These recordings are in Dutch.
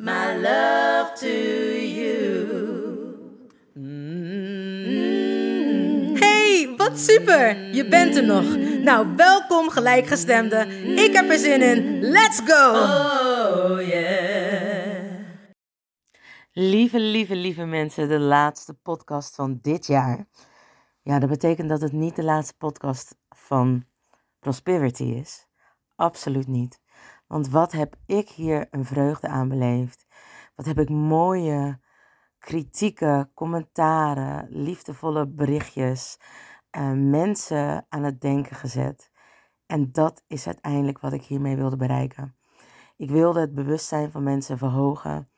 my love to you. Hey, wat super! Je bent er nog. Nou, welkom gelijkgestemde. Ik heb er zin in. Let's go! Oh yeah. Lieve, lieve, lieve mensen, de laatste podcast van dit jaar. Ja, dat betekent dat het niet de laatste podcast van Prosperity is. Absoluut niet. Want wat heb ik hier een vreugde aan beleefd? Wat heb ik mooie kritieken, commentaren, liefdevolle berichtjes, eh, mensen aan het denken gezet. En dat is uiteindelijk wat ik hiermee wilde bereiken. Ik wilde het bewustzijn van mensen verhogen.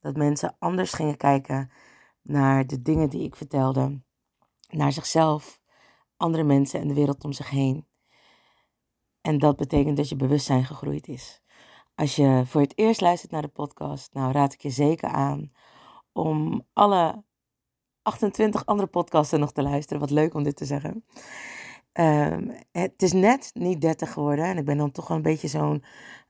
Dat mensen anders gingen kijken naar de dingen die ik vertelde. Naar zichzelf, andere mensen en de wereld om zich heen. En dat betekent dat je bewustzijn gegroeid is. Als je voor het eerst luistert naar de podcast, nou raad ik je zeker aan om alle 28 andere podcasten nog te luisteren. Wat leuk om dit te zeggen. Ehm, het is net niet 30 geworden en ik ben dan toch wel een beetje zo'n,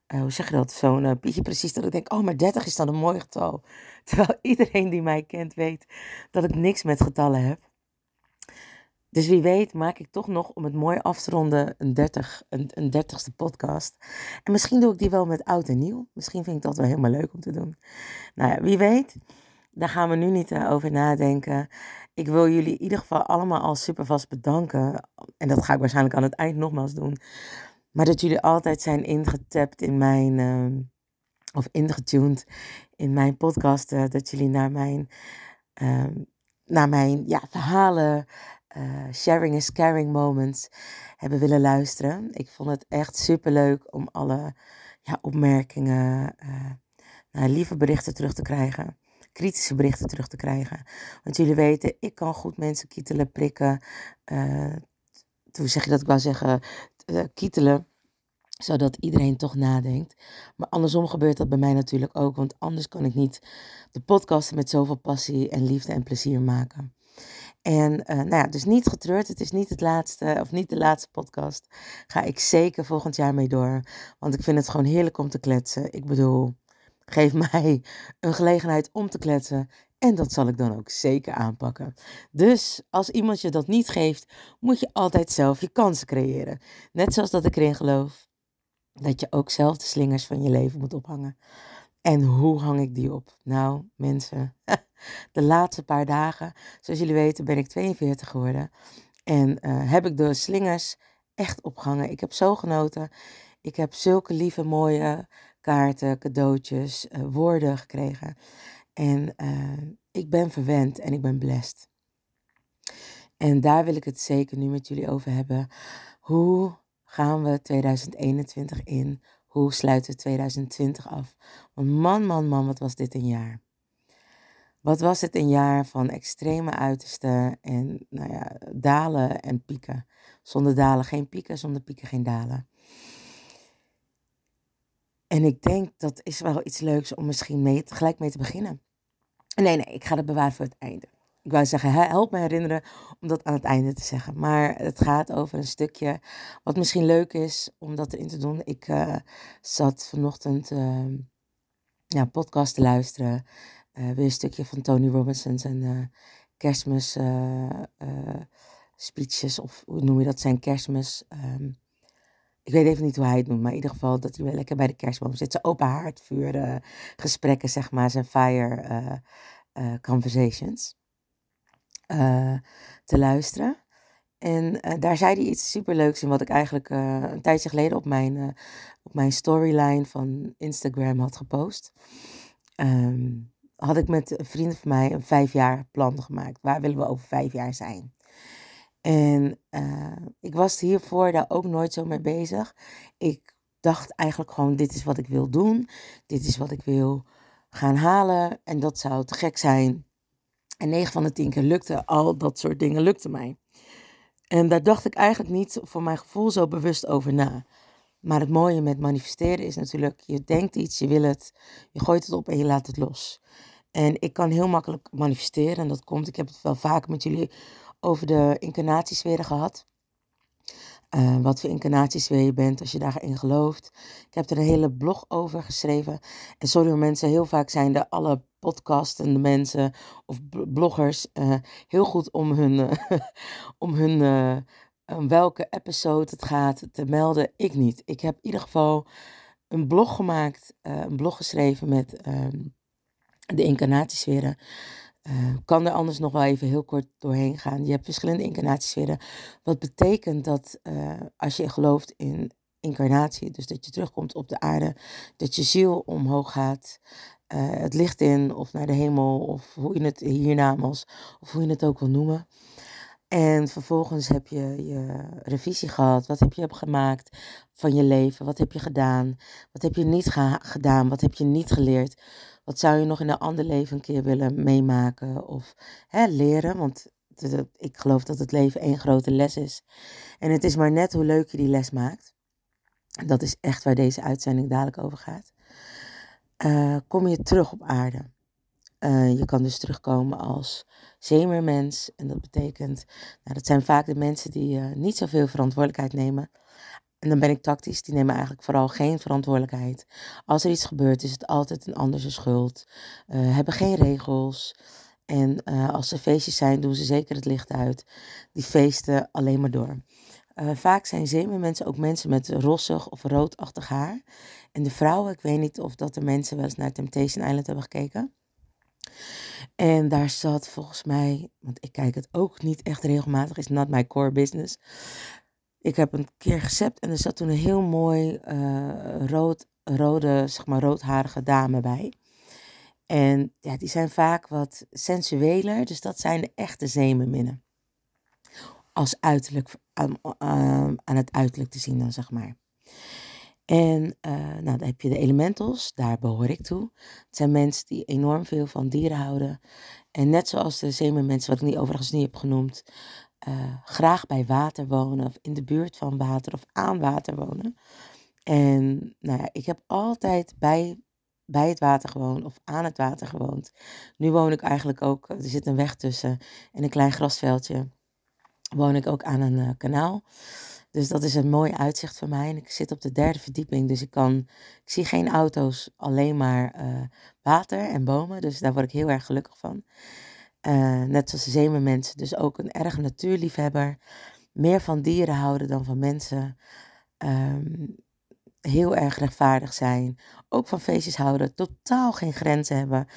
eh, hoe zeg je dat, zo'n uh, pietje precies dat ik denk, oh maar 30 is dan een mooi getal. Terwijl iedereen die mij kent weet dat ik niks met getallen heb. Dus wie weet maak ik toch nog, om het mooi af te ronden, een, 30, een, een 30ste podcast. En misschien doe ik die wel met oud en nieuw. Misschien vind ik dat wel helemaal leuk om te doen. Nou ja, wie weet. Daar gaan we nu niet eh, over nadenken. Ik wil jullie in ieder geval allemaal al super vast bedanken. En dat ga ik waarschijnlijk aan het eind nogmaals doen. Maar dat jullie altijd zijn ingetapt in mijn, uh, of ingetuned in mijn podcast. Uh, dat jullie naar mijn, uh, naar mijn ja, verhalen, uh, sharing is caring moments hebben willen luisteren. Ik vond het echt super leuk om alle ja, opmerkingen, nou, lieve berichten terug te krijgen kritische berichten terug te krijgen. Want jullie weten, ik kan goed mensen kietelen, prikken. Uh, hoe zeg je dat? Ik wou zeggen, kietelen. Zodat iedereen toch nadenkt. Maar andersom gebeurt dat bij mij natuurlijk ook. Want anders kan ik niet de podcast met zoveel passie en liefde en plezier maken. En uh, nou ja, dus niet getreurd. Het is niet het laatste, of niet de laatste podcast. Ga ik zeker volgend jaar mee door. Want ik vind het gewoon heerlijk om te kletsen. Ik bedoel, Geef mij een gelegenheid om te kletsen en dat zal ik dan ook zeker aanpakken. Dus als iemand je dat niet geeft, moet je altijd zelf je kansen creëren. Net zoals dat ik erin geloof dat je ook zelf de slingers van je leven moet ophangen. En hoe hang ik die op? Nou, mensen, de laatste paar dagen, zoals jullie weten, ben ik 42 geworden. En uh, heb ik de slingers echt opgehangen. Ik heb zo genoten. Ik heb zulke lieve, mooie kaarten, cadeautjes, uh, woorden gekregen. En uh, ik ben verwend en ik ben blessed. En daar wil ik het zeker nu met jullie over hebben. Hoe gaan we 2021 in? Hoe sluiten we 2020 af? Want man, man, man, wat was dit een jaar? Wat was het een jaar van extreme uitersten en nou ja, dalen en pieken. Zonder dalen geen pieken, zonder pieken geen dalen. En ik denk dat is wel iets leuks om misschien mee, gelijk mee te beginnen. Nee, nee, ik ga het bewaren voor het einde. Ik wou zeggen, help me herinneren om dat aan het einde te zeggen. Maar het gaat over een stukje wat misschien leuk is om dat erin te doen. Ik uh, zat vanochtend uh, ja, podcast te luisteren. Uh, weer een stukje van Tony Robbins zijn uh, kerstmis speeches. Of hoe noem je dat? Zijn kerstmis... Um, ik weet even niet hoe hij het noemt, maar in ieder geval dat hij wel lekker bij de kerstboom zit. Zijn open haardvuur gesprekken, zeg maar, zijn fire conversations. te luisteren. En daar zei hij iets superleuks in, wat ik eigenlijk een tijdje geleden op mijn, op mijn storyline van Instagram had gepost. Ehm, had ik met vrienden van mij een vijf jaar plan gemaakt. Waar willen we over vijf jaar zijn? En ik was hiervoor daar ook nooit zo mee bezig. Ik dacht eigenlijk gewoon, dit is wat ik wil doen. Dit is wat ik wil gaan halen. En dat zou te gek zijn. En 9 van de 10 keer lukte al dat soort dingen, lukte mij. En daar dacht ik eigenlijk niet voor mijn gevoel zo bewust over na. Maar het mooie met manifesteren is natuurlijk, je denkt iets, je wil het, je gooit het op en je laat het los. En ik kan heel makkelijk manifesteren en dat komt, ik heb het wel vaker met jullie over de incarnatiesferen gehad. Uh, wat voor incarnatiesfeer je bent, als je daarin gelooft. Ik heb er een hele blog over geschreven. En sorry mensen, heel vaak zijn de alle podcastende mensen of bloggers uh, heel goed om hun, om hun uh, welke episode het gaat te melden. Ik niet. Ik heb in ieder geval een blog gemaakt, een blog geschreven met um, de incarnatiesferen. Uh, kan er anders nog wel even heel kort doorheen gaan. Je hebt verschillende incarnatiesferen. Wat betekent dat uh, als je gelooft in incarnatie, dus dat je terugkomt op de aarde, dat je ziel omhoog gaat, het licht in of naar de hemel, of hoe je het hiernamaals, of hoe je het ook wil noemen. En vervolgens heb je je revisie gehad. Wat heb je gemaakt van je leven? Wat heb je gedaan? Wat heb je niet gedaan? Wat heb je niet geleerd? Wat zou je nog in een ander leven een keer willen meemaken of hè, leren? Want ik geloof dat het leven één grote les is. En het is maar net hoe leuk je die les maakt. Dat is echt waar deze uitzending dadelijk over gaat. Uh, kom je terug op aarde. Uh, je kan dus terugkomen als zeemermens. En dat betekent, nou, dat zijn vaak de mensen die uh, niet zoveel verantwoordelijkheid nemen. En dan ben ik tactisch, die nemen eigenlijk vooral geen verantwoordelijkheid. Als er iets gebeurt, is het altijd een ander zijn schuld. Uh, hebben geen regels. En als er feestjes zijn, doen ze zeker het licht uit. Die feesten alleen maar door. Vaak zijn zeemermensen ook mensen met rossig of roodachtig haar. En de vrouwen, ik weet niet of dat de mensen wel eens naar Temptation Island hebben gekeken. En daar zat volgens mij, want ik kijk het ook niet echt regelmatig, is not my core business. Ik heb een keer gesept en er zat toen een heel mooi uh, rood, rode, zeg maar roodharige dame bij. En ja, die zijn vaak wat sensueler, dus dat zijn de echte zeemerminnen. Als uiterlijk, aan, aan het uiterlijk te zien dan, zeg maar. En uh, nou, dan heb je de elementals, daar behoor ik toe. Het zijn mensen die enorm veel van dieren houden. En net zoals de zeemermensen, wat ik niet, overigens niet heb genoemd, uh, graag bij water wonen of in de buurt van water of aan water wonen. En nou ja, ik heb altijd bij, bij het water gewoond of aan het water gewoond. Nu woon ik eigenlijk ook, er zit een weg tussen en een klein grasveldje. Woon ik ook aan een kanaal. Dus dat is een mooi uitzicht voor mij. En ik zit op de derde verdieping, dus ik kan, ik zie geen auto's, alleen maar uh, water en bomen. Dus daar word ik heel erg gelukkig van. Uh, net zoals de zeemermensen, dus ook een erg natuurliefhebber. Meer van dieren houden dan van mensen. Um, heel erg rechtvaardig zijn. Ook van feestjes houden. Totaal geen grenzen hebben.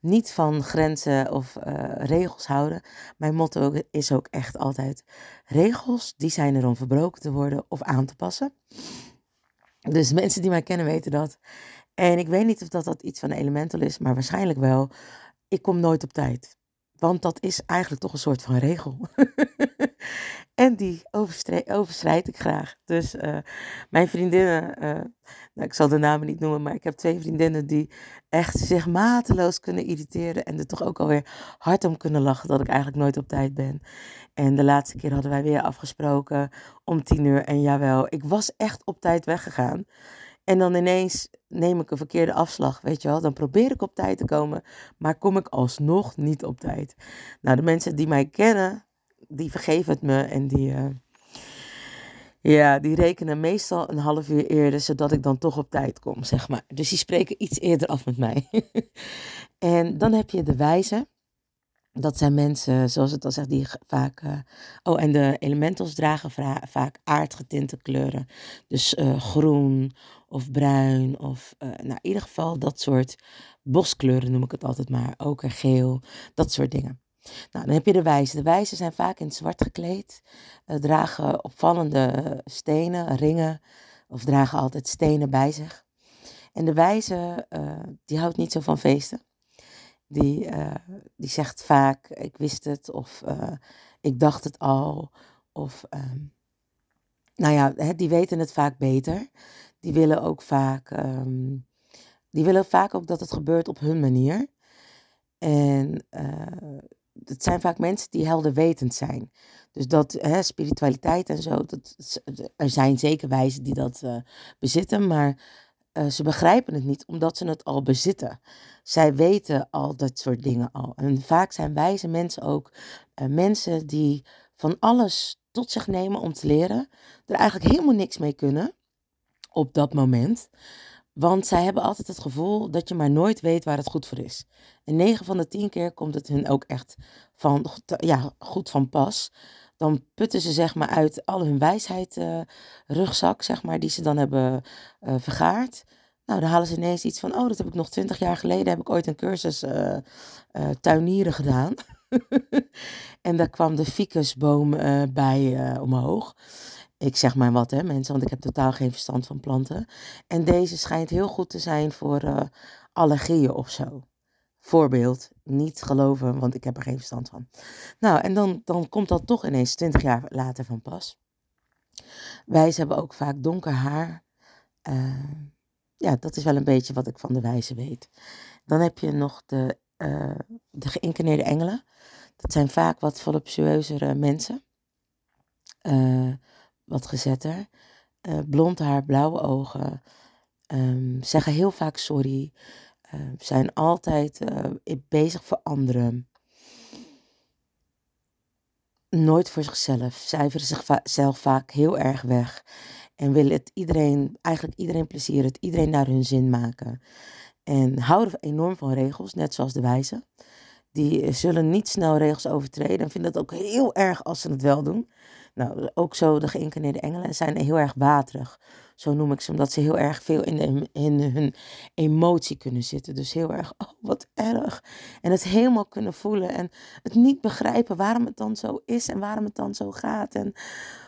Niet van grenzen of uh, regels houden. Mijn motto is ook echt altijd: regels die zijn er om verbroken te worden of aan te passen. Dus mensen die mij kennen weten dat. En ik weet niet of dat, dat iets van elemental is, maar waarschijnlijk wel. Ik kom nooit op tijd. Want dat is eigenlijk toch een soort van regel. en die overschrijd ik graag. Dus uh, mijn vriendinnen, uh, nou, ik zal de namen niet noemen, maar ik heb twee vriendinnen die echt zich mateloos kunnen irriteren. En er toch ook alweer hard om kunnen lachen dat ik eigenlijk nooit op tijd ben. En de laatste keer hadden wij weer afgesproken om tien uur. En jawel, ik was echt op tijd weggegaan. En dan ineens neem ik een verkeerde afslag, weet je wel. Dan probeer ik op tijd te komen, maar kom ik alsnog niet op tijd. Nou, de mensen die mij kennen, die vergeven het me en die, uh, ja, die rekenen meestal een half uur eerder, zodat ik dan toch op tijd kom, zeg maar. Dus die spreken iets eerder af met mij. en dan heb je de wijze. Dat zijn mensen, zoals het al zegt, die vaak. Uh, oh, en de elementals dragen vaak aardgetinte kleuren. Dus uh, groen of bruin of uh, nou, in ieder geval dat soort boskleuren noem ik het altijd maar. Ook geel, dat soort dingen. Nou, dan heb je de wijzen. De wijzen zijn vaak in het zwart gekleed, uh, dragen opvallende stenen, ringen, of dragen altijd stenen bij zich. En de wijze, uh, die houdt niet zo van feesten. Die, die zegt vaak, ik wist het, of ik dacht het al, of ehm, nou ja, die weten het vaak beter. Die willen ook vaak, um, die willen vaak ook dat het gebeurt op hun manier. En het zijn vaak mensen die helderwetend zijn. Dus dat hè, spiritualiteit en zo, dat, er zijn zeker wijzen die dat uh, bezitten, maar uh, ze begrijpen het niet omdat ze het al bezitten. Zij weten al dat soort dingen al. En vaak zijn wijze mensen ook mensen die van alles tot zich nemen om te leren, er eigenlijk helemaal niks mee kunnen op dat moment. Want zij hebben altijd het gevoel dat je maar nooit weet waar het goed voor is. En 9 van de 10 keer komt het hun ook echt van, ja, goed van pas. Dan putten ze zeg maar uit al hun wijsheid uh, rugzak, zeg maar, die ze dan hebben uh, vergaard. Nou, dan halen ze ineens iets van, oh, dat heb ik nog twintig jaar geleden, heb ik ooit een cursus uh, tuinieren gedaan. en daar kwam de ficusboom bij omhoog. Ik zeg maar wat, hè, mensen, want ik heb totaal geen verstand van planten. En deze schijnt heel goed te zijn voor uh, allergieën of zo. Voorbeeld, niet geloven, want ik heb er geen verstand van. Nou, en dan, dan komt dat toch ineens 20 jaar later van pas. Wijzen hebben ook vaak donker haar. ja, dat is wel een beetje wat ik van de wijzen weet. Dan heb je nog de, de geïncarneerde engelen. Dat zijn vaak wat voluptueuzere mensen. Uh, wat gezetter. Uh, blond haar, blauwe ogen. Um, zeggen heel vaak sorry. Uh, zijn altijd bezig voor anderen. Nooit voor zichzelf. Cijferen zichzelf vaak heel erg weg. En willen het iedereen, eigenlijk iedereen plezieren. Het iedereen naar hun zin maken. En houden enorm van regels, net zoals de wijze die zullen niet snel regels overtreden en vinden het ook heel erg als ze het wel doen. Nou, ook zo de geïncarneerde engelen zijn heel erg waterig. Zo noem ik ze, omdat ze heel erg veel in, de, in hun emotie kunnen zitten. Dus heel erg, oh wat erg. En het helemaal kunnen voelen en het niet begrijpen waarom het dan zo is en waarom het dan zo gaat. En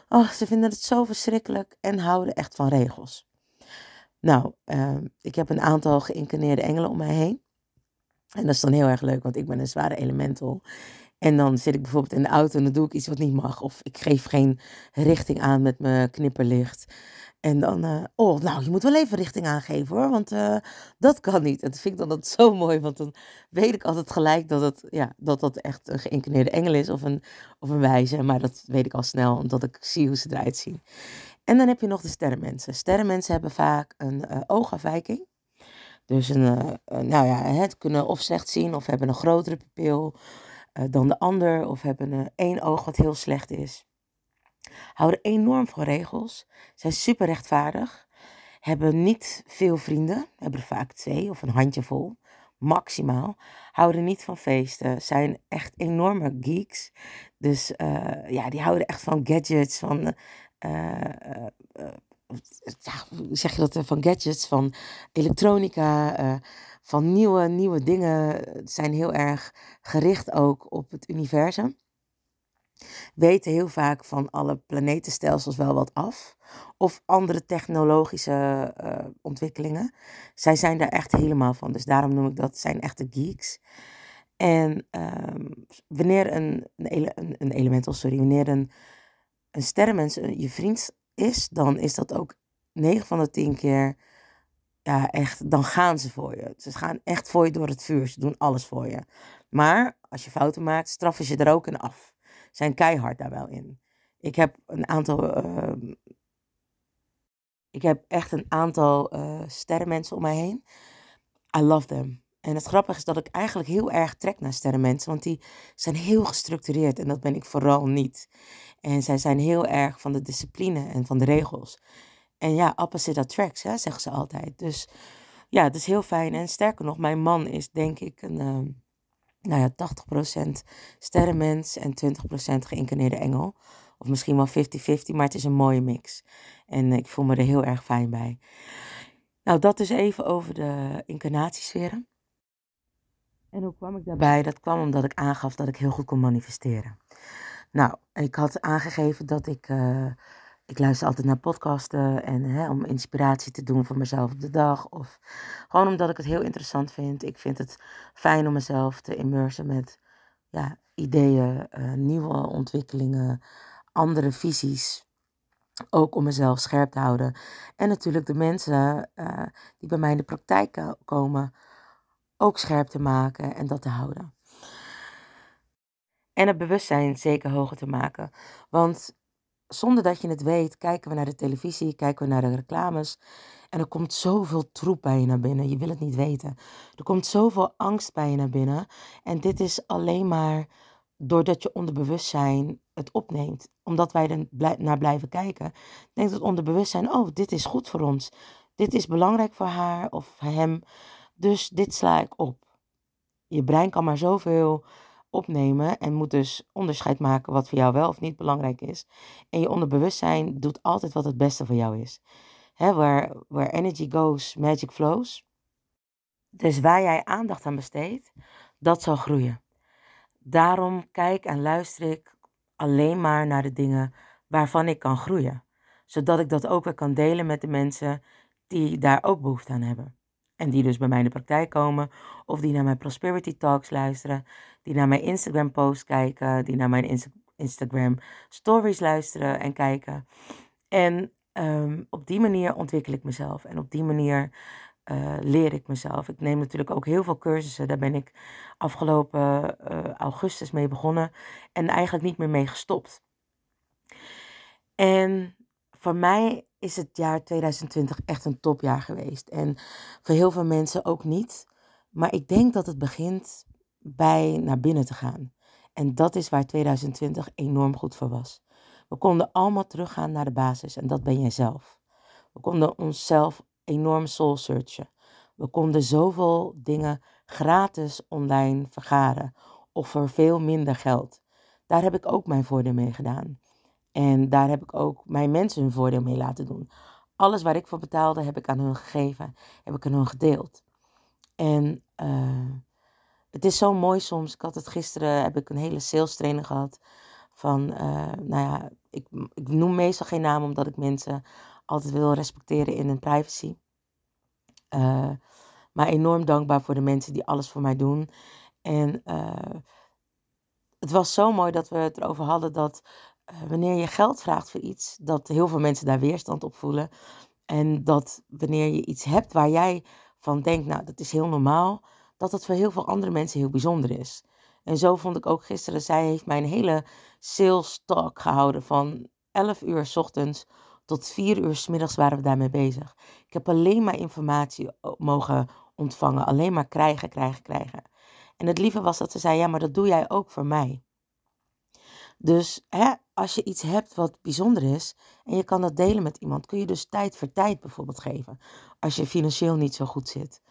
oh, ze vinden het zo verschrikkelijk en houden echt van regels. Nou, uh, ik heb een aantal geïncarneerde engelen om mij heen. En dat is dan heel erg leuk, want ik ben een zware elemental. En dan zit ik bijvoorbeeld in de auto en dan doe ik iets wat niet mag. Of ik geef geen richting aan met mijn knipperlicht. En dan, uh, oh, nou, je moet wel even richting aangeven hoor, want uh, dat kan niet. En dat vind ik dan altijd zo mooi, want dan weet ik altijd gelijk dat het, ja, dat, dat echt een geïncarneerde engel is of een, of een wijze. Maar dat weet ik al snel, omdat ik zie hoe ze eruit zien. En dan heb je nog de sterrenmensen. Sterrenmensen hebben vaak een uh, oogafwijking. Dus een, uh, nou ja, het kunnen of slecht zien of hebben een grotere pupil uh, dan de ander of hebben één oog wat heel slecht is. Houden enorm van regels, zijn super rechtvaardig, hebben niet veel vrienden, hebben er vaak twee of een handjevol, maximaal. Houden niet van feesten, zijn echt enorme geeks. Dus ja, die houden echt van gadgets, van zeg je dat, eh, van gadgets, van elektronica, uh, van nieuwe, nieuwe dingen. zijn heel erg gericht ook op het universum. Weten heel vaak van alle planetenstelsels wel wat af. Of andere technologische ontwikkelingen. Zij zijn daar echt helemaal van. Dus daarom noem ik dat, zijn echte geeks. En um, wanneer een, een, een sorry, wanneer een, een sterrenmens je vriend is, dan is dat ook 9 van de 10 keer, ja, echt, dan gaan ze voor je. Ze gaan echt voor je door het vuur. Ze doen alles voor je. Maar als je fouten maakt, straffen ze er ook in af. Zijn keihard daar wel in. Ik heb een aantal. Uh, ik heb echt een aantal uh, sterrenmensen om mij heen. I love them. En het grappige is dat ik eigenlijk heel erg trek naar sterrenmensen, want die zijn heel gestructureerd en dat ben ik vooral niet. En zij zijn heel erg van de discipline en van de regels. En ja, opposite attracts, hè, zeggen ze altijd. Dus ja, het is heel fijn. En sterker nog, mijn man is denk ik een, uh, nou ja, 80% sterrenmens en 20% geïncarneerde engel. Of misschien wel 50-50, maar het is een mooie mix. En ik voel me er heel erg fijn bij. Nou, dat is even over de incarnatiesferen. En hoe kwam ik daarbij? Dat kwam omdat ik aangaf dat ik heel goed kon manifesteren. Nou, ik had aangegeven dat ik. Uh, ik luister altijd naar podcasten en hè, om inspiratie te doen voor mezelf op de dag. Of gewoon omdat ik het heel interessant vind. Ik vind het fijn om mezelf te immersen met ja, ideeën, uh, nieuwe ontwikkelingen, andere visies. Ook om mezelf scherp te houden. En natuurlijk de mensen uh, die bij mij in de praktijk komen ook scherp te maken en dat te houden. En het bewustzijn zeker hoger te maken. Want zonder dat je het weet, kijken we naar de televisie, kijken we naar de reclames. En er komt zoveel troep bij je naar binnen. Je wil het niet weten. Er komt zoveel angst bij je naar binnen. En dit is alleen maar doordat je onderbewustzijn het opneemt. Omdat wij er naar blijven kijken. Denkt het onderbewustzijn, oh, dit is goed voor ons. Dit is belangrijk voor haar of hem. Dus dit sla ik op. Je brein kan maar zoveel opnemen en moet dus onderscheid maken wat voor jou wel of niet belangrijk is. En je onderbewustzijn doet altijd wat het beste voor jou is. He, where, where energy goes, magic flows. Dus waar jij aandacht aan besteedt, dat zal groeien. Daarom kijk en luister ik alleen maar naar de dingen waarvan ik kan groeien. Zodat ik dat ook weer kan delen met de mensen die daar ook behoefte aan hebben. En die dus bij mij in de praktijk komen. Of die naar mijn Prosperity Talks luisteren. Die naar mijn Instagram posts kijken. Die naar mijn Instagram stories luisteren en kijken. En um, op die manier ontwikkel ik mezelf. En op die manier uh, leer ik mezelf. Ik neem natuurlijk ook heel veel cursussen. Daar ben ik afgelopen uh, augustus mee begonnen. En eigenlijk niet meer mee gestopt. En voor mij is het jaar 2020 echt een topjaar geweest. En voor heel veel mensen ook niet. Maar ik denk dat het begint bij naar binnen te gaan. En dat is waar 2020 enorm goed voor was. We konden allemaal teruggaan naar de basis en dat ben jij zelf. We konden onszelf enorm soul searchen. We konden zoveel dingen gratis online vergaren of voor veel minder geld. Daar heb ik ook mijn voordeel mee gedaan. En daar heb ik ook mijn mensen hun voordeel mee laten doen. Alles waar ik voor betaalde, heb ik aan hun gegeven, heb ik aan hun gedeeld. En uh, het is zo mooi soms. Ik had het gisteren, heb ik een hele sales training gehad. Van, uh, nou ja, ik, ik noem meestal geen naam omdat ik mensen altijd wil respecteren in hun privacy. Uh, maar enorm dankbaar voor de mensen die alles voor mij doen. En het was zo mooi dat we het erover hadden dat eh, wanneer je geld vraagt voor iets, dat heel veel mensen daar weerstand op voelen. En dat wanneer je iets hebt waar jij van denkt, nou dat is heel normaal, dat het voor heel veel andere mensen heel bijzonder is. En zo vond ik ook gisteren, zij heeft mij een hele sales talk gehouden van 11 uur s ochtends tot 4 uur s middags waren we daarmee bezig. Ik heb alleen maar informatie mogen ontvangen, alleen maar krijgen, krijgen, krijgen. En het lieve was dat ze zei, ja, maar dat doe jij ook voor mij. Dus hè, als je iets hebt wat bijzonder is en je kan dat delen met iemand, kun je dus tijd voor tijd bijvoorbeeld geven. Als je financieel niet zo goed zit.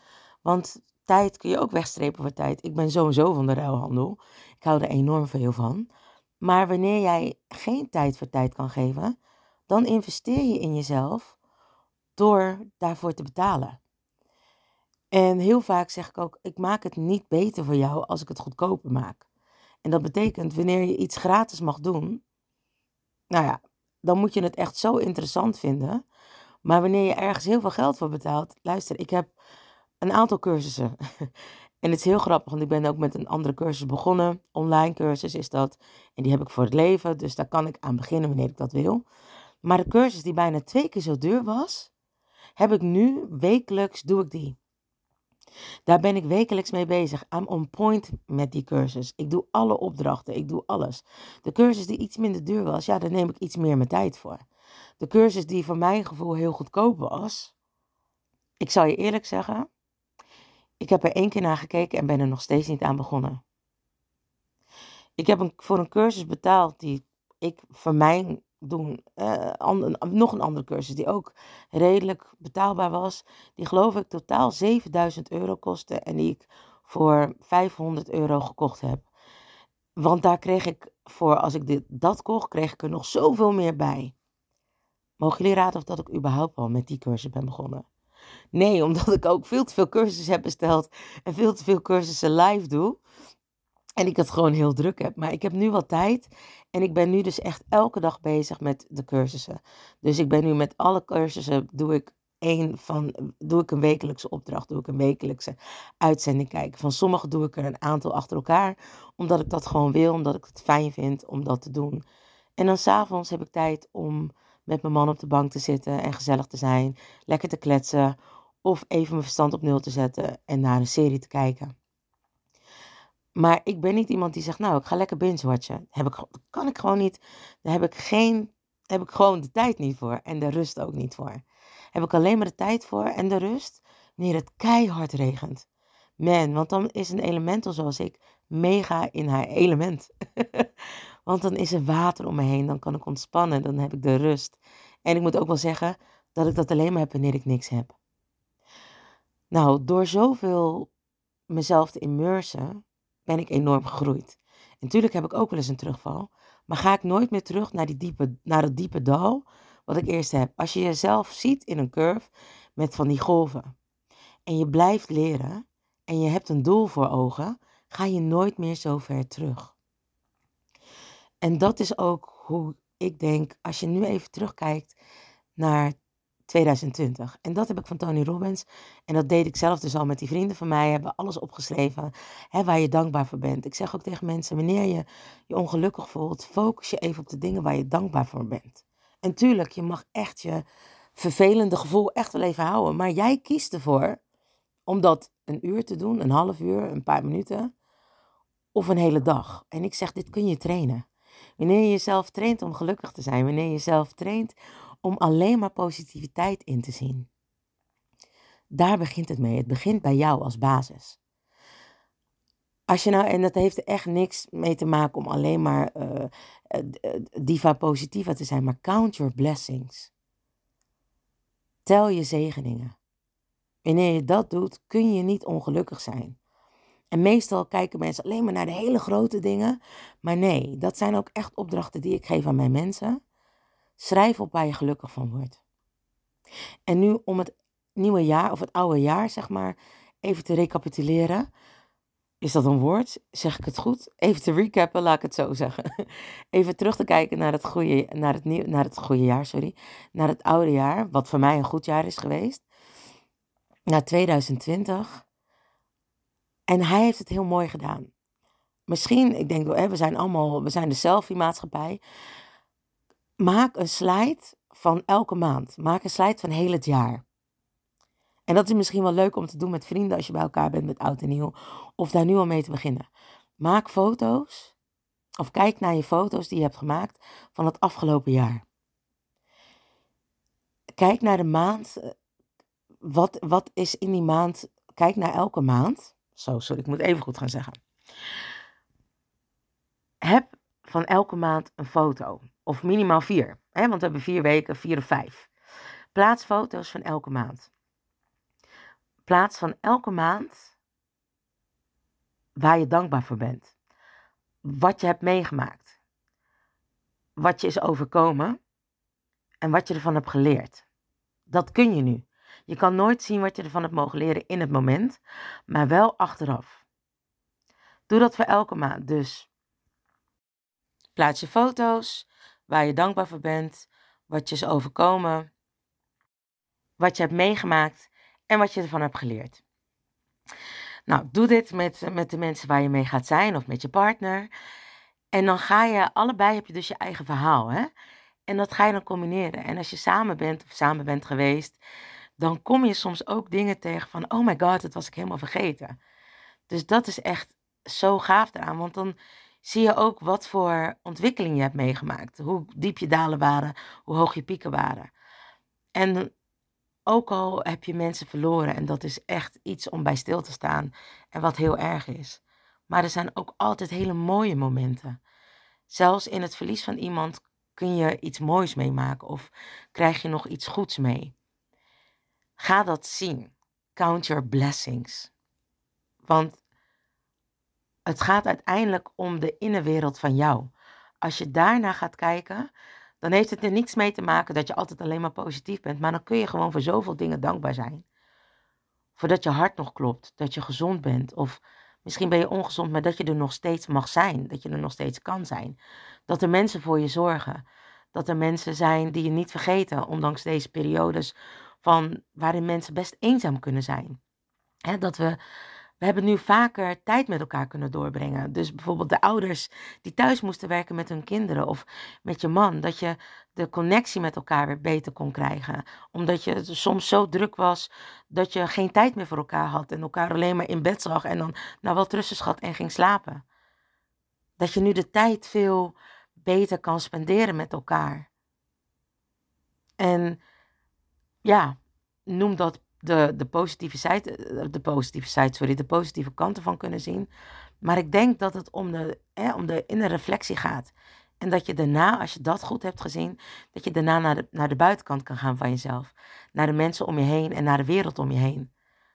Want tijd kun je ook wegstrepen voor tijd. Ik ben sowieso van de ruilhandel. Ik hou er enorm veel van. Maar wanneer jij geen tijd voor tijd kan geven, dan investeer je in jezelf door daarvoor te betalen. En heel vaak zeg ik ook: ik maak het niet beter voor jou als ik het goedkoper maak. En dat betekent, wanneer je iets gratis mag doen, nou ja, dan moet je het echt zo interessant vinden. Maar wanneer je ergens heel veel geld voor betaalt, luister, ik heb een aantal cursussen. en het is heel grappig, want ik ben ook met een andere cursus begonnen. Online cursus is dat. En die heb ik voor het leven, dus daar kan ik aan beginnen wanneer ik dat wil. Maar de cursus die bijna twee keer zo duur was, heb ik nu wekelijks, doe ik die. Daar ben ik wekelijks mee bezig. I'm on point met die cursus. Ik doe alle opdrachten, ik doe alles. De cursus die iets minder duur was, ja, daar neem ik iets meer mijn tijd voor. De cursus die voor mijn gevoel heel goedkoop was, ik zal je eerlijk zeggen, ik heb er één keer naar gekeken en ben er nog steeds niet aan begonnen. Ik heb een, voor een cursus betaald die ik voor mijn doen. Uh, nog een andere cursus die ook redelijk betaalbaar was. Die geloof ik totaal 7000 euro kostte en die ik voor 500 euro gekocht heb. Want daar kreeg ik voor, als ik dit, dat kocht, kreeg ik er nog zoveel meer bij. Mogen jullie raden of dat ik überhaupt al met die cursus ben begonnen? Nee, omdat ik ook veel te veel cursussen heb besteld en veel te veel cursussen live doe. En ik het gewoon heel druk heb. Maar ik heb nu wat tijd. En ik ben nu dus echt elke dag bezig met de cursussen. Dus ik ben nu met alle cursussen, doe ik één van, doe ik een wekelijkse opdracht, doe ik een wekelijkse uitzending kijken. Van sommige doe ik er een aantal achter elkaar, omdat ik dat gewoon wil, omdat ik het fijn vind om dat te doen. En dan s'avonds heb ik tijd om met mijn man op de bank te zitten en gezellig te zijn, lekker te kletsen of even mijn verstand op nul te zetten en naar een serie te kijken. Maar ik ben niet iemand die zegt, nou, ik ga lekker binge-watchen. Heb ik, kan ik gewoon niet. Daar heb ik, geen, heb ik gewoon de tijd niet voor. En de rust ook niet voor. Heb ik alleen maar de tijd voor en de rust wanneer het keihard regent. Man, want dan is een elemental zoals ik mega in haar element. want dan is er water om me heen, dan kan ik ontspannen, dan heb ik de rust. En ik moet ook wel zeggen dat ik dat alleen maar heb wanneer ik niks heb. Nou, door zoveel mezelf te immersen, ben ik enorm gegroeid. En natuurlijk heb ik ook wel eens een terugval. Maar ga ik nooit meer terug naar, die diepe, naar het diepe dal wat ik eerst heb. Als je jezelf ziet in een curve met van die golven. En je blijft leren. En je hebt een doel voor ogen. Ga je nooit meer zo ver terug. En dat is ook hoe ik denk, als je nu even terugkijkt naar 2020. En dat heb ik van Tony Robbins. En dat deed ik zelf dus al met die vrienden van mij. Hebben alles opgeschreven hè, waar je dankbaar voor bent. Ik zeg ook tegen mensen, wanneer je je ongelukkig voelt, focus je even op de dingen waar je dankbaar voor bent. En tuurlijk, je mag echt je vervelende gevoel echt wel even houden. Maar jij kiest ervoor om dat een uur te doen, een half uur, een paar minuten of een hele dag. En ik zeg, dit kun je trainen. Wanneer je jezelf traint om gelukkig te zijn, wanneer je jezelf traint om alleen maar positiviteit in te zien. Daar begint het mee. Het begint bij jou als basis. Als je nou, en dat heeft er echt niks mee te maken om alleen maar uh, diva positiva te zijn, maar count your blessings. Tel je zegeningen. Wanneer je dat doet, kun je niet ongelukkig zijn. En meestal kijken mensen alleen maar naar de hele grote dingen. Maar nee, dat zijn ook echt opdrachten die ik geef aan mijn mensen. Schrijf op waar je gelukkig van wordt. En nu om het nieuwe jaar of het oude jaar, zeg maar, even te recapituleren. Is dat een woord? Zeg ik het goed? Even te recappen, laat ik het zo zeggen. Even terug te kijken naar het goede, naar het nieuw, naar het goede jaar, sorry. Naar het oude jaar, wat voor mij een goed jaar is geweest. Naar 2020. En hij heeft het heel mooi gedaan. Misschien, ik denk, we zijn allemaal, we zijn de selfie-maatschappij. Maak een slide van elke maand. Maak een slide van heel het jaar. En dat is misschien wel leuk om te doen met vrienden als je bij elkaar bent met oud en nieuw. Of daar nu al mee te beginnen. Maak foto's. Of kijk naar je foto's die je hebt gemaakt van het afgelopen jaar. Kijk naar de maand. Eh, wat, wat is in die maand? Kijk naar elke maand. Zo, sorry, ik moet even goed gaan zeggen. Heb van elke maand een foto. Of minimaal vier. Hè? Want we hebben vier weken, vier of vijf. Plaats foto's van elke maand. Plaats van elke maand waar je dankbaar voor bent. Wat je hebt meegemaakt. Wat je is overkomen. En wat je ervan hebt geleerd. Dat kun je nu. Je kan nooit zien wat je ervan hebt mogen leren in het moment, maar wel achteraf. Doe dat voor elke maand. Dus plaats je foto's, waar je dankbaar voor bent, wat je is overkomen, wat je hebt meegemaakt en wat je ervan hebt geleerd. Nou, doe dit met, met de mensen waar je mee gaat zijn of met je partner. En dan ga je, allebei heb je dus je eigen verhaal. Hè? En dat ga je dan combineren. En als je samen bent of samen bent geweest, dan kom je soms ook dingen tegen van, oh my god, dat was ik helemaal vergeten. Dus dat is echt zo gaaf eraan, want dan zie je ook wat voor ontwikkeling je hebt meegemaakt. Hoe diep je dalen waren, hoe hoog je pieken waren. En ook al heb je mensen verloren, en dat is echt iets om bij stil te staan en wat heel erg is. Maar er zijn ook altijd hele mooie momenten. Zelfs in het verlies van iemand kun je iets moois meemaken of krijg je nog iets goeds mee. Ga dat zien. Count your blessings. Want het gaat uiteindelijk om de innenwereld van jou. Als je daarna gaat kijken, dan heeft het er niets mee te maken dat je altijd alleen maar positief bent. Maar dan kun je gewoon voor zoveel dingen dankbaar zijn. Voordat je hart nog klopt, dat je gezond bent. Of misschien ben je ongezond, maar dat je er nog steeds mag zijn. Dat je er nog steeds kan zijn. Dat er mensen voor je zorgen. Dat er mensen zijn die je niet vergeten, ondanks deze periodes van waarin mensen best eenzaam kunnen zijn. dat we we hebben nu vaker tijd met elkaar kunnen doorbrengen. Dus bijvoorbeeld de ouders die thuis moesten werken met hun kinderen of met je man, dat je de connectie met elkaar weer beter kon krijgen. Omdat je soms zo druk was dat je geen tijd meer voor elkaar had en elkaar alleen maar in bed zag en dan nou wel schat en ging slapen. Dat je nu de tijd veel beter kan spenderen met elkaar. En ja, noem dat de, de, positieve site, eh, de positieve sorry, de positieve kanten van kunnen zien. Maar ik denk dat het om de, hè, om de in reflectie gaat. En dat je daarna, als je dat goed hebt gezien, dat je daarna naar de, naar de buitenkant kan gaan van jezelf. Naar de mensen om je heen en naar de wereld om je heen.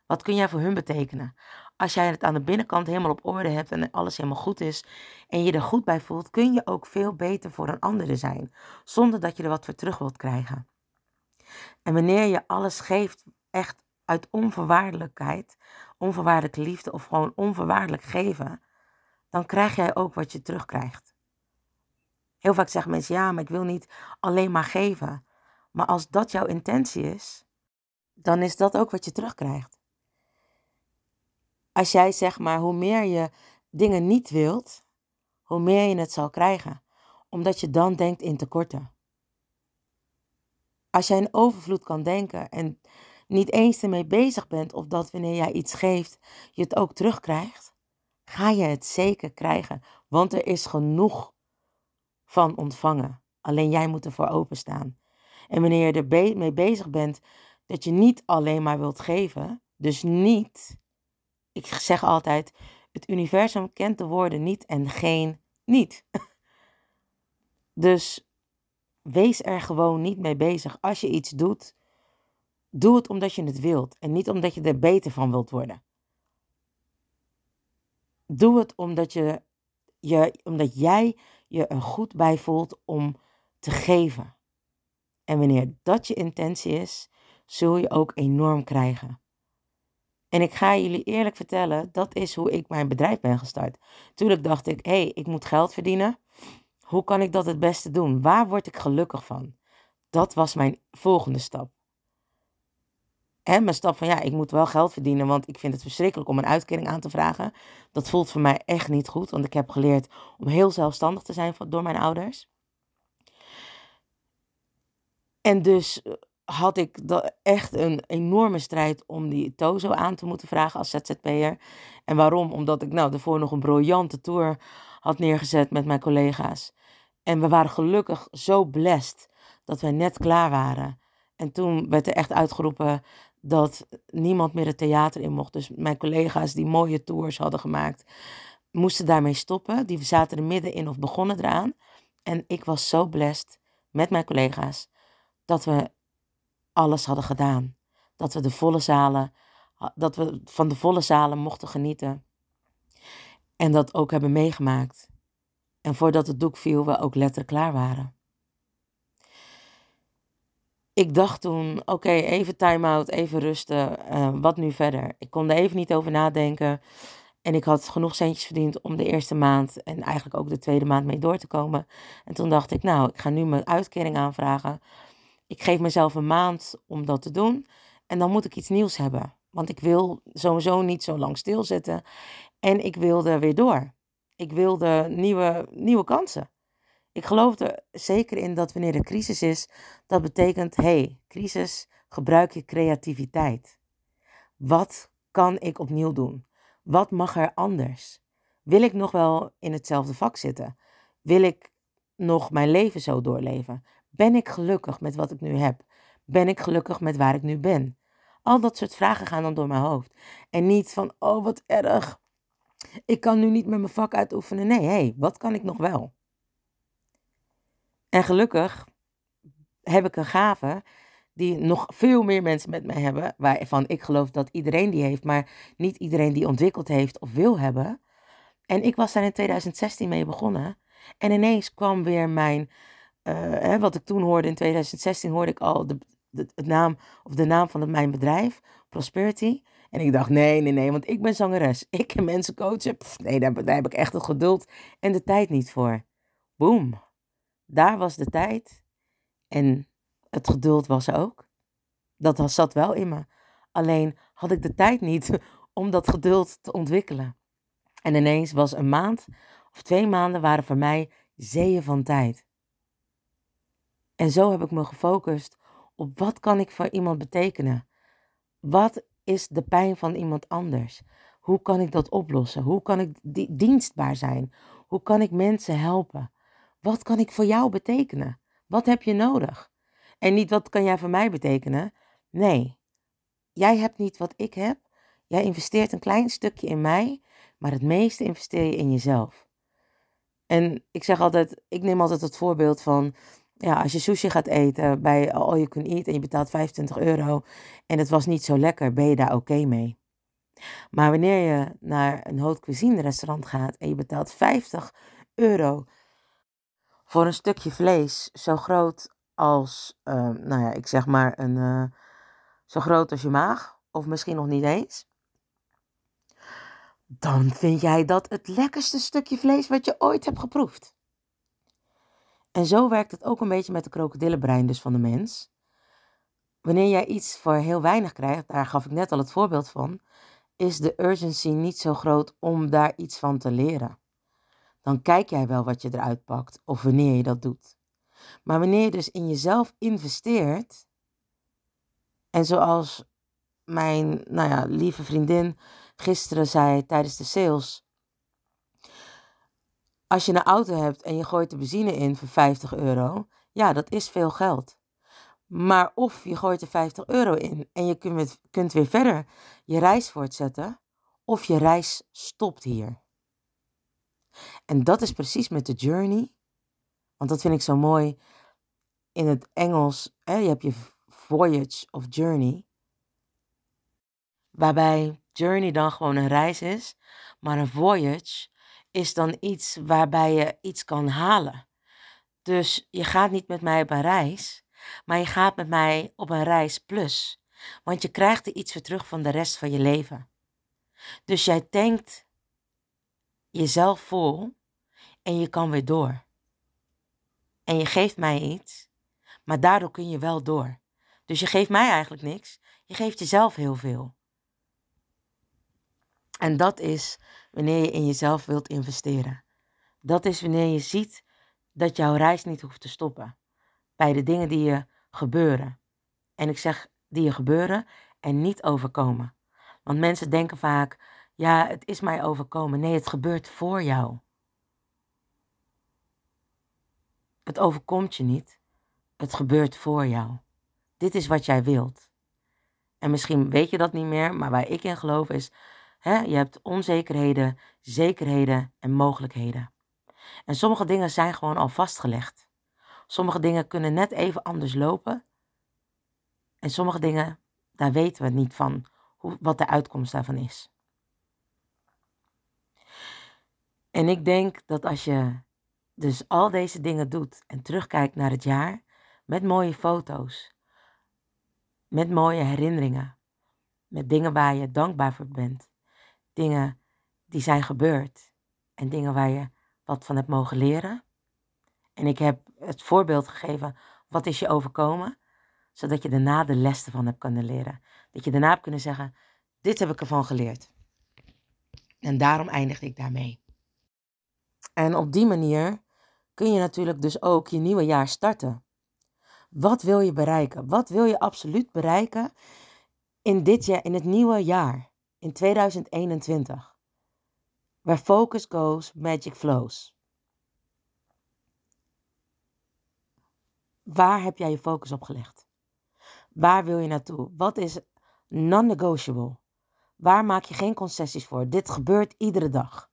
Wat kun jij voor hun betekenen? Als jij het aan de binnenkant helemaal op orde hebt en alles helemaal goed is en je er goed bij voelt, kun je ook veel beter voor een ander zijn, zonder dat je er wat voor terug wilt krijgen. En wanneer je alles geeft echt uit onvoorwaardelijkheid, onvoorwaardelijke liefde of gewoon onvoorwaardelijk geven, dan krijg jij ook wat je terugkrijgt. Heel vaak zeggen mensen, ja, maar ik wil niet alleen maar geven. Maar als dat jouw intentie is, dan is dat ook wat je terugkrijgt. Als jij zeg maar, hoe meer je dingen niet wilt, hoe meer je het zal krijgen. Omdat je dan denkt in tekorten. Als jij in overvloed kan denken en niet eens ermee bezig bent of dat wanneer jij iets geeft, je het ook terugkrijgt, ga je het zeker krijgen. Want er is genoeg van ontvangen. Alleen jij moet ervoor openstaan. En wanneer je er mee bezig bent dat je niet alleen maar wilt geven, dus niet, ik zeg altijd, het universum kent de woorden niet en geen niet. Dus wees er gewoon niet mee bezig. Als je iets doet, Doe het omdat je het wilt en niet omdat je er beter van wilt worden. Doe het omdat, je, je, omdat jij je er goed bij voelt om te geven. En wanneer dat je intentie is, zul je ook enorm krijgen. En ik ga jullie eerlijk vertellen, dat is hoe ik mijn bedrijf ben gestart. Tuurlijk dacht ik, hé, hey, ik moet geld verdienen. Hoe kan ik dat het beste doen? Waar word ik gelukkig van? Dat was mijn volgende stap. En mijn stap van ja, ik moet wel geld verdienen, want ik vind het verschrikkelijk om een uitkering aan te vragen. Dat voelt voor mij echt niet goed, want ik heb geleerd om heel zelfstandig te zijn door mijn ouders. En dus eh, had ik echt een enorme strijd om die Tozo aan te moeten vragen als ZZP'er. En waarom? Omdat ik nou daarvoor nog een briljante tour had neergezet met mijn collega's. En we waren gelukkig zo blessed dat wij net klaar waren. En toen werd er echt uitgeroepen dat niemand meer het theater in mocht. Dus mijn collega's die mooie tours hadden gemaakt, moesten daarmee stoppen. Die zaten er middenin of begonnen eraan. En ik was zo blessed met mijn collega's dat we alles hadden gedaan. Dat we de volle zalen, dat we van de volle zalen mochten genieten. En dat ook hebben meegemaakt. En voordat het doek viel, we ook letterlijk klaar waren ik dacht toen, oké, even time-out, even rusten. Uh, wat nu verder? Ik kon er even niet over nadenken. En ik had genoeg centjes verdiend om de eerste maand en eigenlijk ook de tweede maand mee door te komen. En toen dacht ik, nou, ik ga nu mijn uitkering aanvragen. Ik geef mezelf een maand om dat te doen. En dan moet ik iets nieuws hebben. Want ik wil sowieso niet zo lang stilzitten. En ik wilde weer door. Ik wilde nieuwe, nieuwe kansen. Ik geloof er zeker in dat wanneer er crisis is, dat betekent, hey, crisis, gebruik je creativiteit. Wat kan ik opnieuw doen? Wat mag er anders? Wil ik nog wel in hetzelfde vak zitten? Wil ik nog mijn leven zo doorleven? Ben ik gelukkig met wat ik nu heb? Ben ik gelukkig met waar ik nu ben? Al dat soort vragen gaan dan door mijn hoofd. En niet van, oh wat erg. Ik kan nu niet met mijn vak uitoefenen. Nee, hé, hey, wat kan ik nog wel? En gelukkig heb ik een gave die nog veel meer mensen met mij hebben, waarvan ik geloof dat iedereen die heeft, maar niet iedereen die ontwikkeld heeft of wil hebben. En ik was daar in 2016 mee begonnen. En ineens kwam weer mijn, uh, hè, wat ik toen hoorde in 2016, hoorde ik al de, de, het naam, of de naam van mijn bedrijf, Prosperity. En ik dacht, nee, nee, nee, want ik ben zangeres. Ik kan mensen coachen. Nee, daar, daar heb ik echt het geduld en de tijd niet voor. Boom. Daar was de tijd. En het geduld was ook. Dat zat wel in me. Alleen had ik de tijd niet om dat geduld te ontwikkelen. En ineens was een maand of twee maanden waren voor mij zeeën van tijd. En zo heb ik me gefocust op wat kan ik voor iemand betekenen? Wat is de pijn van iemand anders? Hoe kan ik dat oplossen? Hoe kan ik dienstbaar zijn? Hoe kan ik mensen helpen? Wat kan ik voor jou betekenen? Wat heb je nodig? En niet wat kan jij voor mij betekenen? Nee, jij hebt niet wat ik heb. Jij investeert een klein stukje in mij, maar het meeste investeer je in jezelf. En ik zeg altijd, ik neem altijd het voorbeeld van, ja, als je sushi gaat eten bij All You Can Eat en je betaalt 25 euro en het was niet zo lekker, ben je daar oké mee. Maar wanneer je naar een haute cuisine restaurant gaat en je betaalt 50 euro voor een stukje vlees zo groot als, uh, nou ja, ik zeg maar een, uh, zo groot als je maag, of misschien nog niet eens dan vind jij dat het lekkerste stukje vlees wat je ooit hebt geproefd. En zo werkt het ook een beetje met de krokodillenbrein dus van de mens. Wanneer jij iets voor heel weinig krijgt, daar gaf ik net al het voorbeeld van, is de urgency niet zo groot om daar iets van te leren. Dan kijk jij wel wat je eruit pakt of wanneer je dat doet. Maar wanneer je dus in jezelf investeert, en zoals mijn nou ja, lieve vriendin gisteren zei tijdens de sales. Als je een auto hebt en je gooit de benzine in voor 50 euro, ja, dat is veel geld. Maar of je gooit er 50 euro in en je kunt, kunt weer verder je reis voortzetten, of je reis stopt hier. En dat is precies met de journey. Want dat vind ik zo mooi in het Engels. Hè, je hebt je voyage of journey. Waarbij journey dan gewoon een reis is, maar een voyage is dan iets waarbij je iets kan halen. Dus je gaat niet met mij op een reis, maar je gaat met mij op een reis plus. Want je krijgt er iets voor terug van de rest van je leven. Dus jij tankt jezelf vol en je kan weer door. En je geeft mij iets, maar daardoor kun je wel door. Dus je geeft mij eigenlijk niks, je geeft jezelf heel veel. En dat is wanneer je in jezelf wilt investeren. Dat is wanneer je ziet dat jouw reis niet hoeft te stoppen. Bij de dingen die je gebeuren. En ik zeg die je gebeuren en niet overkomen. Want mensen denken vaak, ja, het is mij overkomen. Nee, het gebeurt voor jou. Het overkomt je niet. Het gebeurt voor jou. Dit is wat jij wilt. En misschien weet je dat niet meer, maar waar ik in geloof is je hebt onzekerheden, zekerheden en mogelijkheden. En sommige dingen zijn gewoon al vastgelegd. Sommige dingen kunnen net even anders lopen. En sommige dingen, daar weten we niet van hoe, wat de uitkomst daarvan is. En ik denk dat als je dus al deze dingen doet en terugkijkt naar het jaar met mooie foto's, met mooie herinneringen, met dingen waar je dankbaar voor bent, dingen die zijn gebeurd en dingen waar je wat van hebt mogen leren. En ik heb het voorbeeld gegeven, wat is je overkomen? Zodat je daarna de les ervan hebt kunnen leren. Dat je daarna hebt kunnen zeggen, dit heb ik ervan geleerd. En daarom eindigde ik daarmee. En op die manier kun je natuurlijk dus ook je nieuwe jaar starten. Wat wil je bereiken? Wat wil je absoluut bereiken in dit jaar, in het nieuwe jaar? in 2021. Where focus goes, magic flows. Waar heb jij je focus op gelegd? Waar wil je naartoe? Wat is non-negotiable? Waar maak je geen concessies voor? Dit gebeurt iedere dag.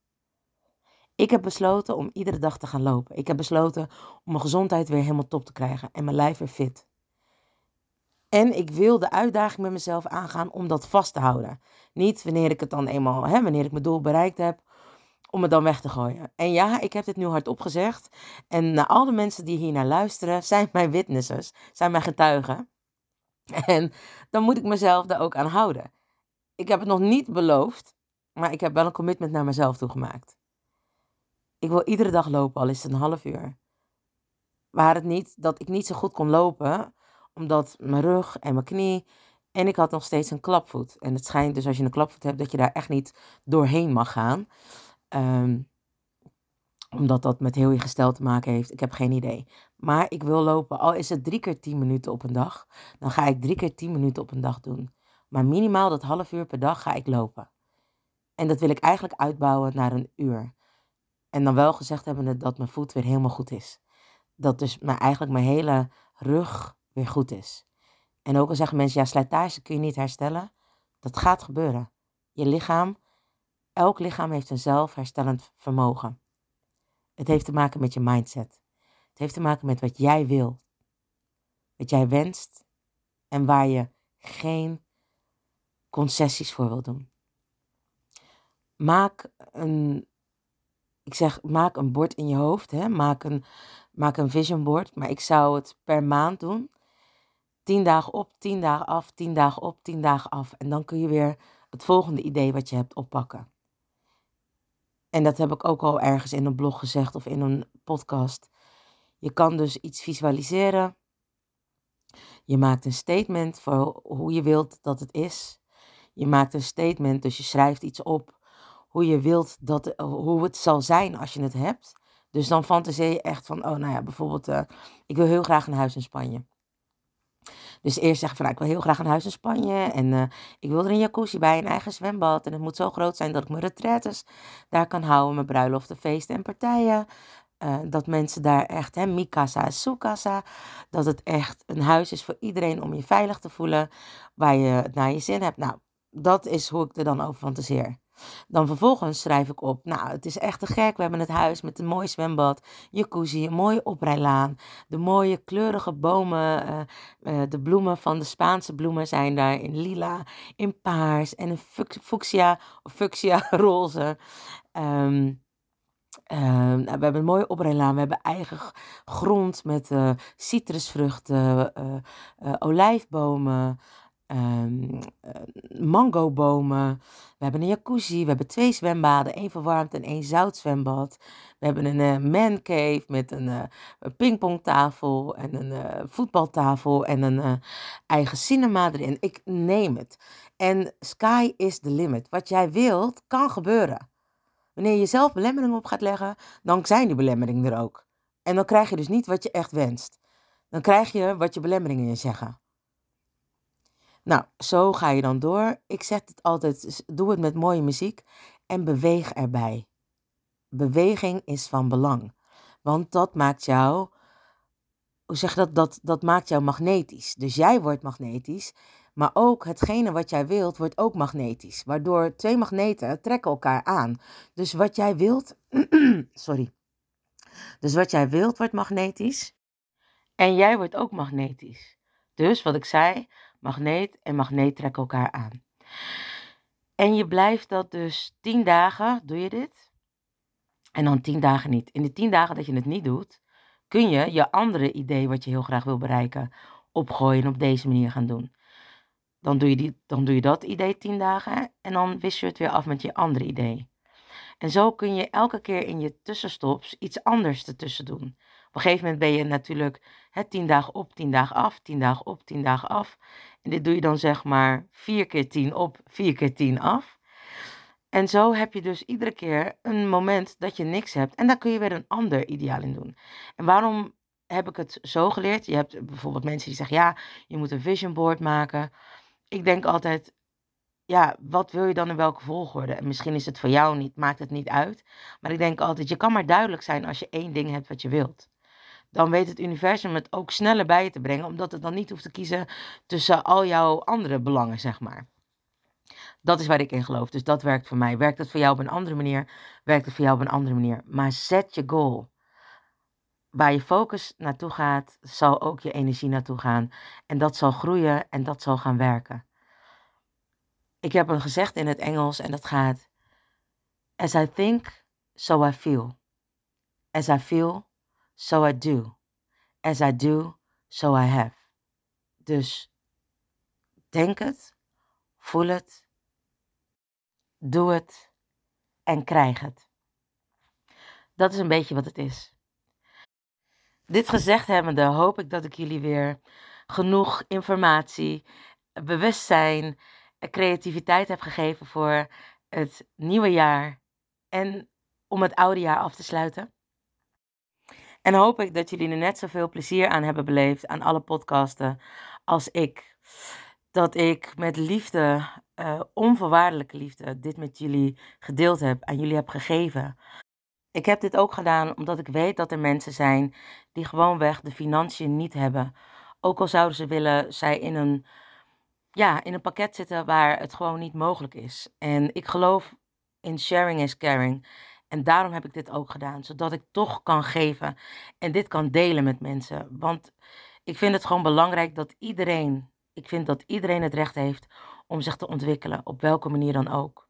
Ik heb besloten om iedere dag te gaan lopen. Ik heb besloten om mijn gezondheid weer helemaal top te krijgen en mijn lijf weer fit. En ik wil de uitdaging met mezelf aangaan om dat vast te houden. Niet wanneer ik het dan eenmaal, hè, wanneer ik mijn doel bereikt heb, om het dan weg te gooien. En ja, ik heb dit nu hardop gezegd. En naar al de mensen die hier naar luisteren, zijn mijn witnesses, zijn mijn getuigen. En dan moet ik mezelf daar ook aan houden. ik heb het nog niet beloofd, maar ik heb wel een commitment naar mezelf toegemaakt. Ik wil iedere dag lopen, al is het een half uur. Waar het niet dat ik niet zo goed kon lopen, omdat mijn rug en mijn knie. En ik had nog steeds een klapvoet. En het schijnt dus als je een klapvoet hebt, dat je daar echt niet doorheen mag gaan. Um, omdat dat met heel je gestel te maken heeft. Ik heb geen idee. Maar ik wil lopen. Al is het drie keer tien minuten op een dag. Dan ga ik drie keer tien minuten op een dag doen. Maar minimaal dat half uur per dag ga ik lopen. En dat wil ik eigenlijk uitbouwen naar een uur. En dan wel gezegd hebben dat mijn voet weer helemaal goed is. Dat dus mijn, eigenlijk mijn hele rug weer goed is. En ook al zeggen mensen, ja, slijtage kun je niet herstellen. Dat gaat gebeuren. Je lichaam, elk lichaam heeft een zelfherstellend vermogen. Het heeft te maken met je mindset. Het heeft te maken met wat jij wil. Wat jij wenst en waar je geen concessies voor wil doen. Maak een, ik zeg, maak een bord in je hoofd. Hè? Maak, een, maak een vision board. Maar ik zou het per maand doen. Tien dagen op, tien dagen af, tien dagen op, tien dagen af. En dan kun je weer het volgende idee wat je hebt oppakken. En dat heb ik ook al ergens in een blog gezegd of in een podcast. Je kan dus iets visualiseren. Je maakt een statement voor hoe je wilt dat het is. Je maakt een statement, dus je schrijft iets op hoe je wilt dat, hoe het zal zijn als je het hebt. Dus dan fantaseer je echt van, oh nou ja, bijvoorbeeld, uh, ik wil heel graag een huis in Spanje. Dus eerst zeg ik van, nou, ik wil heel graag een huis in Spanje. En uh, ik wil er een jacuzzi bij, een eigen zwembad. En het moet zo groot zijn dat ik mijn retraites daar kan houden. Mijn bruiloften, feesten en partijen. Dat mensen daar echt, hè, Mikasa en Sukasa, dat het echt een huis is voor iedereen om je veilig te voelen, waar je het naar je zin hebt. Nou, dat is hoe ik er dan over fantaseer. Dan vervolgens schrijf ik op, nou, het is echt te gek. We hebben het huis met een mooi zwembad, jacuzzi, een mooie oprijlaan, de mooie kleurige bomen. Uh, uh, de bloemen van de Spaanse bloemen zijn daar in lila, in paars en in fuchsia fuchsia roze. Um, uh, we hebben een mooie oprijlaan. We hebben eigen grond met uh, citrusvruchten, olijfbomen, um, mangobomen. We hebben een jacuzzi, we hebben twee zwembaden, één verwarmd en één zout zwembad. We hebben een uh, man cave met een, een pingpongtafel en een voetbaltafel en een eigen cinema erin. Ik neem het. En sky is the limit. Wat jij wilt, kan gebeuren. Wanneer je zelf belemmeringen op gaat leggen, dan zijn die belemmeringen er ook. En dan krijg je dus niet wat je echt wenst. Dan krijg je wat je belemmeringen je zeggen. Nou, zo ga je dan door. Ik zeg het altijd, doe het met mooie muziek en beweeg erbij. Beweging is van belang, want dat maakt jou, hoe zeg je dat, dat, dat maakt jou magnetisch. Dus jij wordt magnetisch, maar ook hetgene wat jij wilt wordt ook magnetisch, waardoor twee magneten trekken elkaar aan. Dus wat jij wilt, sorry. Dus wat jij wilt wordt magnetisch en jij wordt ook magnetisch. Dus wat ik zei, magneet en magneet trekken elkaar aan. En je blijft dat dus tien dagen, doe je dit? En dan tien dagen niet. In de tien dagen dat je het niet doet, kun je je andere idee wat je heel graag wil bereiken opgooien en op deze manier gaan doen. Dan doe je, die, dan doe je dat idee tien dagen en dan wist je het weer af met je andere idee. En zo kun je elke keer in je tussenstops iets anders ertussen doen. Op een gegeven moment ben je natuurlijk hè, tien dagen op, tien dagen af, tien dagen op, tien dagen af. En dit doe je dan zeg maar vier keer tien op, vier keer tien af. En zo heb je dus iedere keer een moment dat je niks hebt. En daar kun je weer een ander ideaal in doen. En waarom heb ik het zo geleerd? Je hebt bijvoorbeeld mensen die zeggen, ja, je moet een vision board maken. Ik denk altijd, ja, wat wil je dan in welke volgorde? En misschien is het voor jou niet, maakt het niet uit. Maar ik denk altijd, je kan maar duidelijk zijn als je één ding hebt wat je wilt dan weet het universum het ook sneller bij je te brengen, omdat het dan niet hoeft te kiezen tussen al jouw andere belangen, zeg maar. Dat is waar ik in geloof. Dus dat werkt voor mij. Werkt het voor jou op een andere manier? Werkt het voor jou op een andere manier? Maar zet je goal. Waar je focus naartoe gaat, zal ook je energie naartoe gaan. En dat zal groeien en dat zal gaan werken. Ik heb een gezegd in het Engels en dat gaat: As I think, so I feel. As I feel, so I do. As I do, so I have. Dus denk het, voel het doe het en krijg het. Dat is een beetje wat het is. Dit gezegd hebbende hoop ik dat ik jullie weer genoeg informatie, bewustzijn en creativiteit heb gegeven voor het nieuwe jaar en om het oude jaar af te sluiten. En hoop ik dat jullie er net zoveel plezier aan hebben beleefd aan alle podcasten als ik. Dat ik met liefde, uh, onvoorwaardelijke liefde, dit met jullie gedeeld heb, aan jullie heb gegeven. Ik heb dit ook gedaan omdat ik weet dat er mensen zijn die gewoonweg de financiën niet hebben. Ook al zouden ze willen, zij in een, ja, in een pakket zitten waar het gewoon niet mogelijk is. En ik geloof in sharing is caring. En daarom heb ik dit ook gedaan, zodat ik toch kan geven en dit kan delen met mensen. Want ik vind het gewoon belangrijk dat iedereen, ik vind dat iedereen het recht heeft om zich te ontwikkelen, op welke manier dan ook.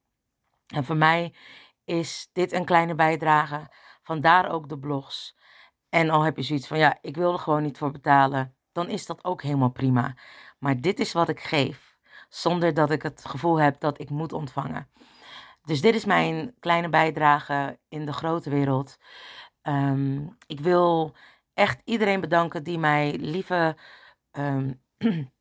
En voor mij is dit een kleine bijdrage, vandaar ook de blogs. En al heb je zoiets van, ja, ik wil er gewoon niet voor betalen, dan is dat ook helemaal prima. Maar dit is wat ik geef, zonder dat ik het gevoel heb dat ik moet ontvangen. Dus dit is mijn kleine bijdrage in de grote wereld. Ehm, ik wil echt iedereen bedanken die mij lieve, um,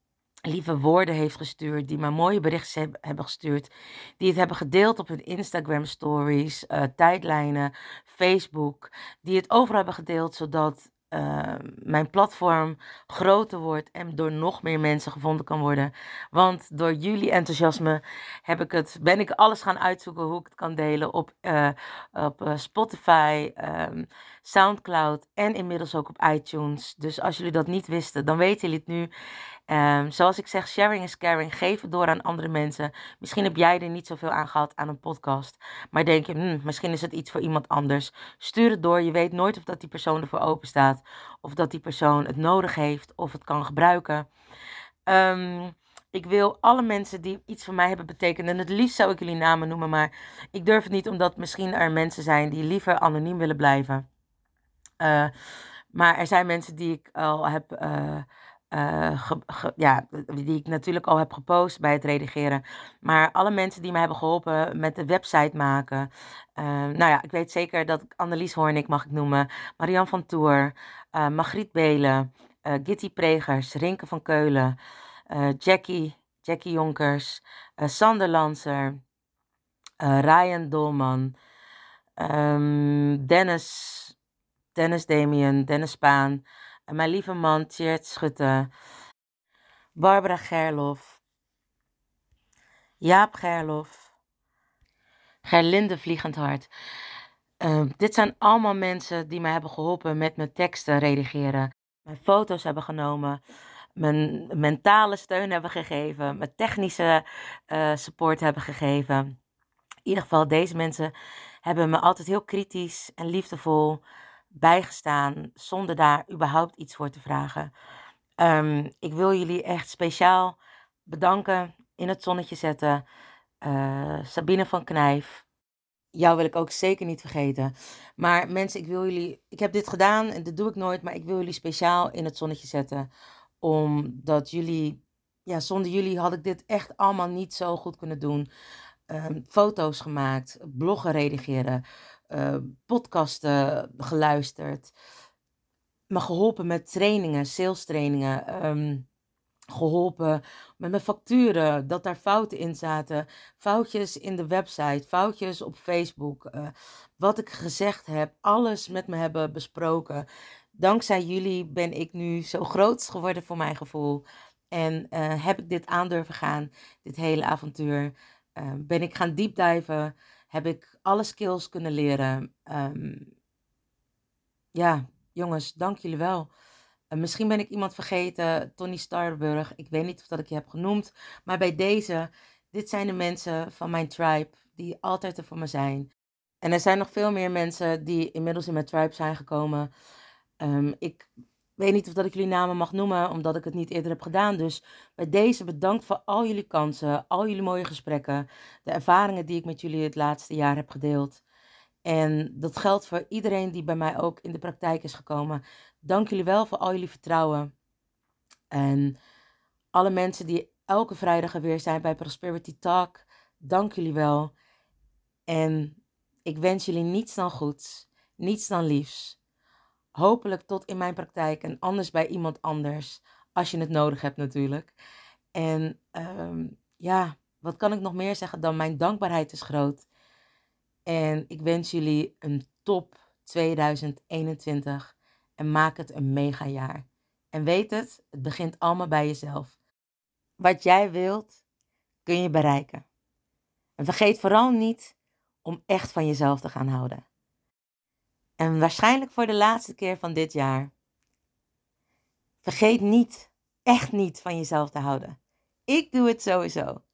lieve woorden heeft gestuurd, die mij mooie berichten hebben gestuurd, die het hebben gedeeld op hun Instagram stories, uh, tijdlijnen, Facebook, die het overal hebben gedeeld zodat uh, mijn platform groter wordt en door nog meer mensen gevonden kan worden. Want door jullie enthousiasme heb ik het, ben ik alles gaan uitzoeken hoe ik het kan delen op, uh, op uh, Spotify, um, Soundcloud en inmiddels ook op iTunes. Dus als jullie dat niet wisten, dan weten jullie het nu. Um, zoals ik zeg, sharing is caring. Geef het door aan andere mensen. Misschien heb jij er niet zoveel aan gehad aan een podcast. Maar denk je, hmm, misschien is het iets voor iemand anders. Stuur het door. Je weet nooit of dat die persoon ervoor open staat. Of dat die persoon het nodig heeft of het kan gebruiken. Um, ik wil alle mensen die iets voor mij hebben betekend, en het liefst zou ik jullie namen noemen, maar ik durf het niet omdat misschien er mensen zijn die liever anoniem willen blijven. Uh, maar er zijn mensen die ik al heb. Uh, uh, ja, die ik natuurlijk al heb gepost bij het redigeren. Maar alle mensen die me hebben geholpen met de website maken. Uh, nou ja, ik weet zeker dat Annelies Hoornik mag ik noemen. Marian van Toer. Uh, Margriet Belen. Gitty Pregers. Rinke van Keulen. Jackie. Jackie Jonkers. Sander Lanser. Ryan Dolman. Um, Dennis. Dennis Damien. Dennis Spaan. Mijn lieve man Tjeerd Schutte, Barbara Gerlof, Jaap Gerlof, Gerlinde Vliegend Hart. Uh, dit zijn allemaal mensen die mij hebben geholpen met mijn teksten redigeren. Mijn foto's hebben genomen, mijn mentale steun hebben gegeven, mijn technische uh, support hebben gegeven. In ieder geval, deze mensen hebben me altijd heel kritisch en liefdevol bijgestaan zonder daar überhaupt iets voor te vragen. Um, ik wil jullie echt speciaal bedanken, in het zonnetje zetten. Uh, Sabine van Knijf. Jou wil ik ook zeker niet vergeten. Maar mensen, ik wil jullie. Ik heb dit gedaan en dat doe ik nooit, maar ik wil jullie speciaal in het zonnetje zetten. Omdat jullie. Ja, zonder jullie had ik dit echt allemaal niet zo goed kunnen doen. Um, foto's gemaakt, bloggen redigeren, uh, podcasten geluisterd. Me geholpen met trainingen, sales trainingen. Um, geholpen met mijn facturen, dat daar fouten in zaten. Foutjes in de website, foutjes op Facebook. Uh, wat ik gezegd heb, alles met me hebben besproken. Dankzij jullie ben ik nu zo groot geworden voor mijn gevoel. En uh, heb ik dit aan durven gaan, dit hele avontuur. Ben ik gaan diepdiven heb ik alle skills kunnen leren. Um, ja, jongens, dank jullie wel. Uh, misschien ben ik iemand vergeten, Tony Starburg. Ik weet niet of dat ik je heb genoemd. Maar bij deze, dit zijn de mensen van mijn tribe die altijd er voor me zijn. En er zijn nog veel meer mensen die inmiddels in mijn tribe zijn gekomen. Um, ik weet niet of dat ik jullie namen mag noemen, omdat ik het niet eerder heb gedaan. Dus bij deze bedankt voor al jullie kansen, al jullie mooie gesprekken, de ervaringen die ik met jullie het laatste jaar heb gedeeld. En dat geldt voor iedereen die bij mij ook in de praktijk is gekomen. Dank jullie wel voor al jullie vertrouwen. En alle mensen die elke vrijdag er weer zijn bij Prosperity Talk, dank jullie wel. En ik wens jullie niets dan goeds, niets dan liefs. Hopelijk tot in mijn praktijk en anders bij iemand anders, als je het nodig hebt natuurlijk. En ehm, ja, wat kan ik nog meer zeggen dan mijn dankbaarheid is groot. En ik wens jullie een top 2021 en maak het een mega jaar. En weet het, het begint allemaal bij jezelf. Wat jij wilt, kun je bereiken. En vergeet vooral niet om echt van jezelf te gaan houden. En waarschijnlijk voor de laatste keer van dit jaar. Vergeet niet, echt niet van jezelf te houden. Ik doe het sowieso.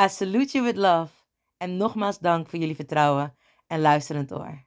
I salute you with love. En nogmaals dank voor jullie vertrouwen en luisterend oor.